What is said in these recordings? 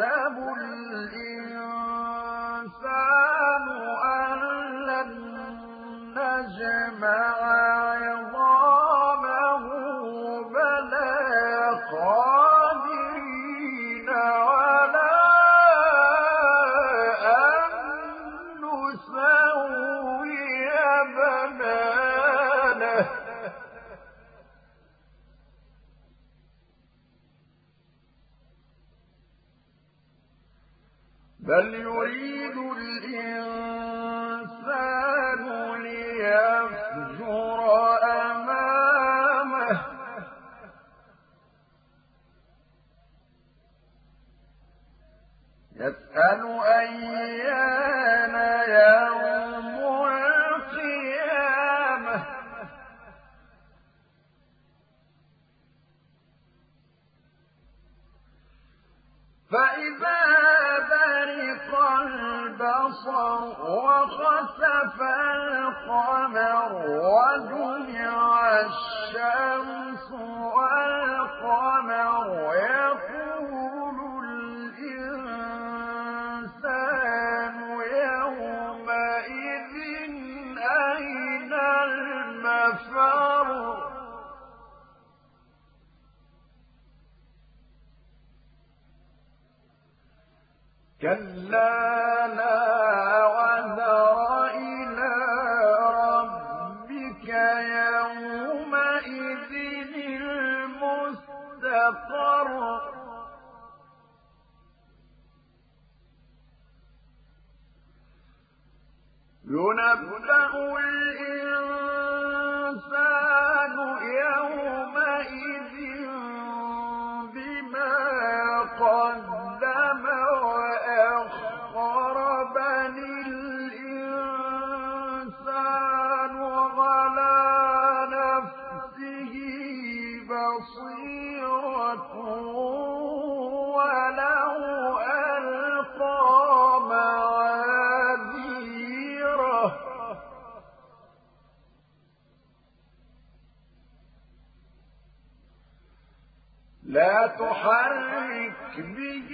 أحزاب بل يريد الإنسان ليفجر أمامه. يسأل أيان يوم القيامة. فإذا البصر وخسف القمر وجمع الشمس والقمر. يقول الإنسان يومئذ أين المفر؟ كلا لا المستقر ينبأ لا تحرك به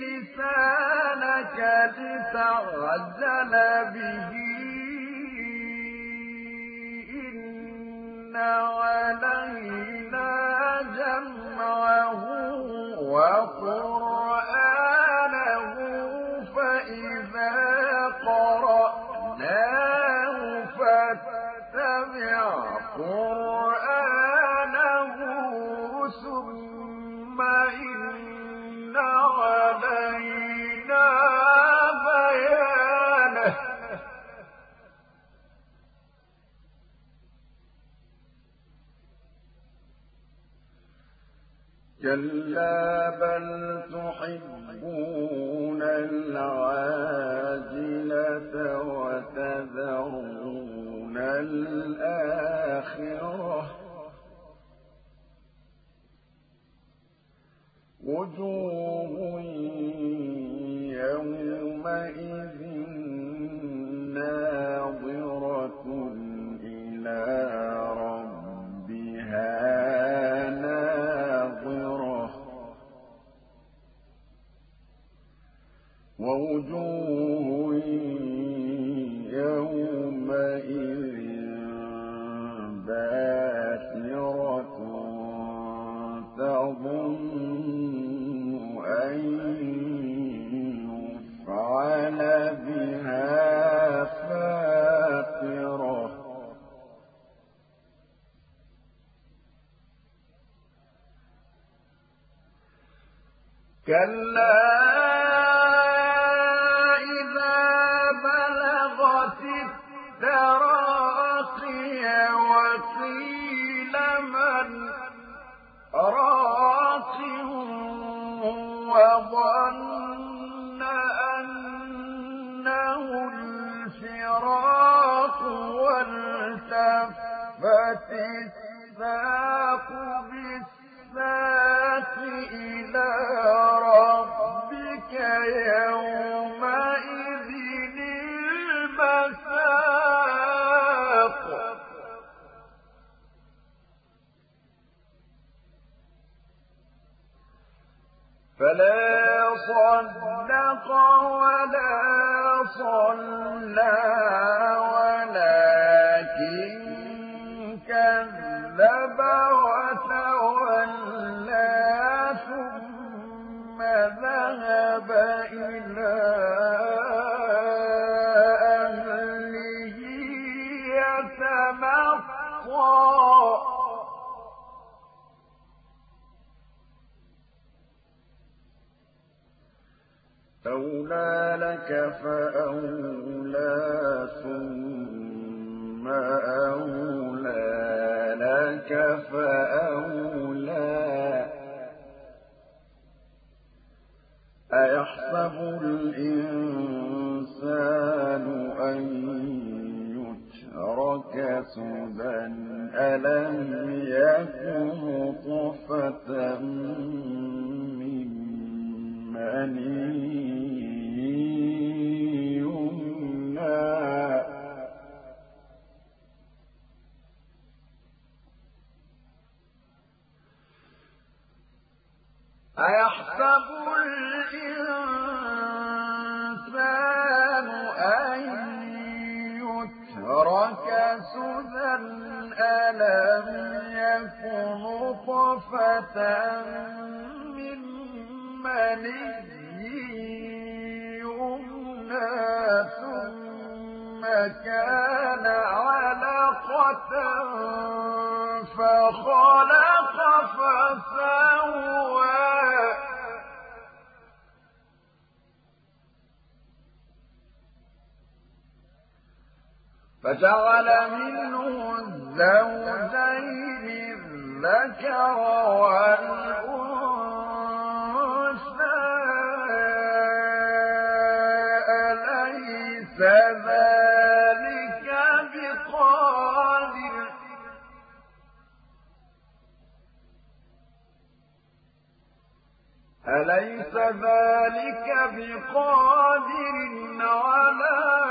لسانك لتعجل به. إن علينا كلا بل تحبون العاجلة وتذرون الآخرة وجوه ووجوه يومئذ باسرة تظن يفعل بها فاقرة. كلا وظن أنه الفراق والتفت الساق بالساق إلى فلا صدق ولا صلى ولكن كذب وتولى ثم ذهب إلى أولى لك فأولى ثم أولى لك فأولى. أيحسب الإنسان أن يترك سدى ألم يكن طفة من مني كان علقة فخلق فسوى. فجعل منه الزوجين الذكر والأنثى. أليس ذلك بقادر على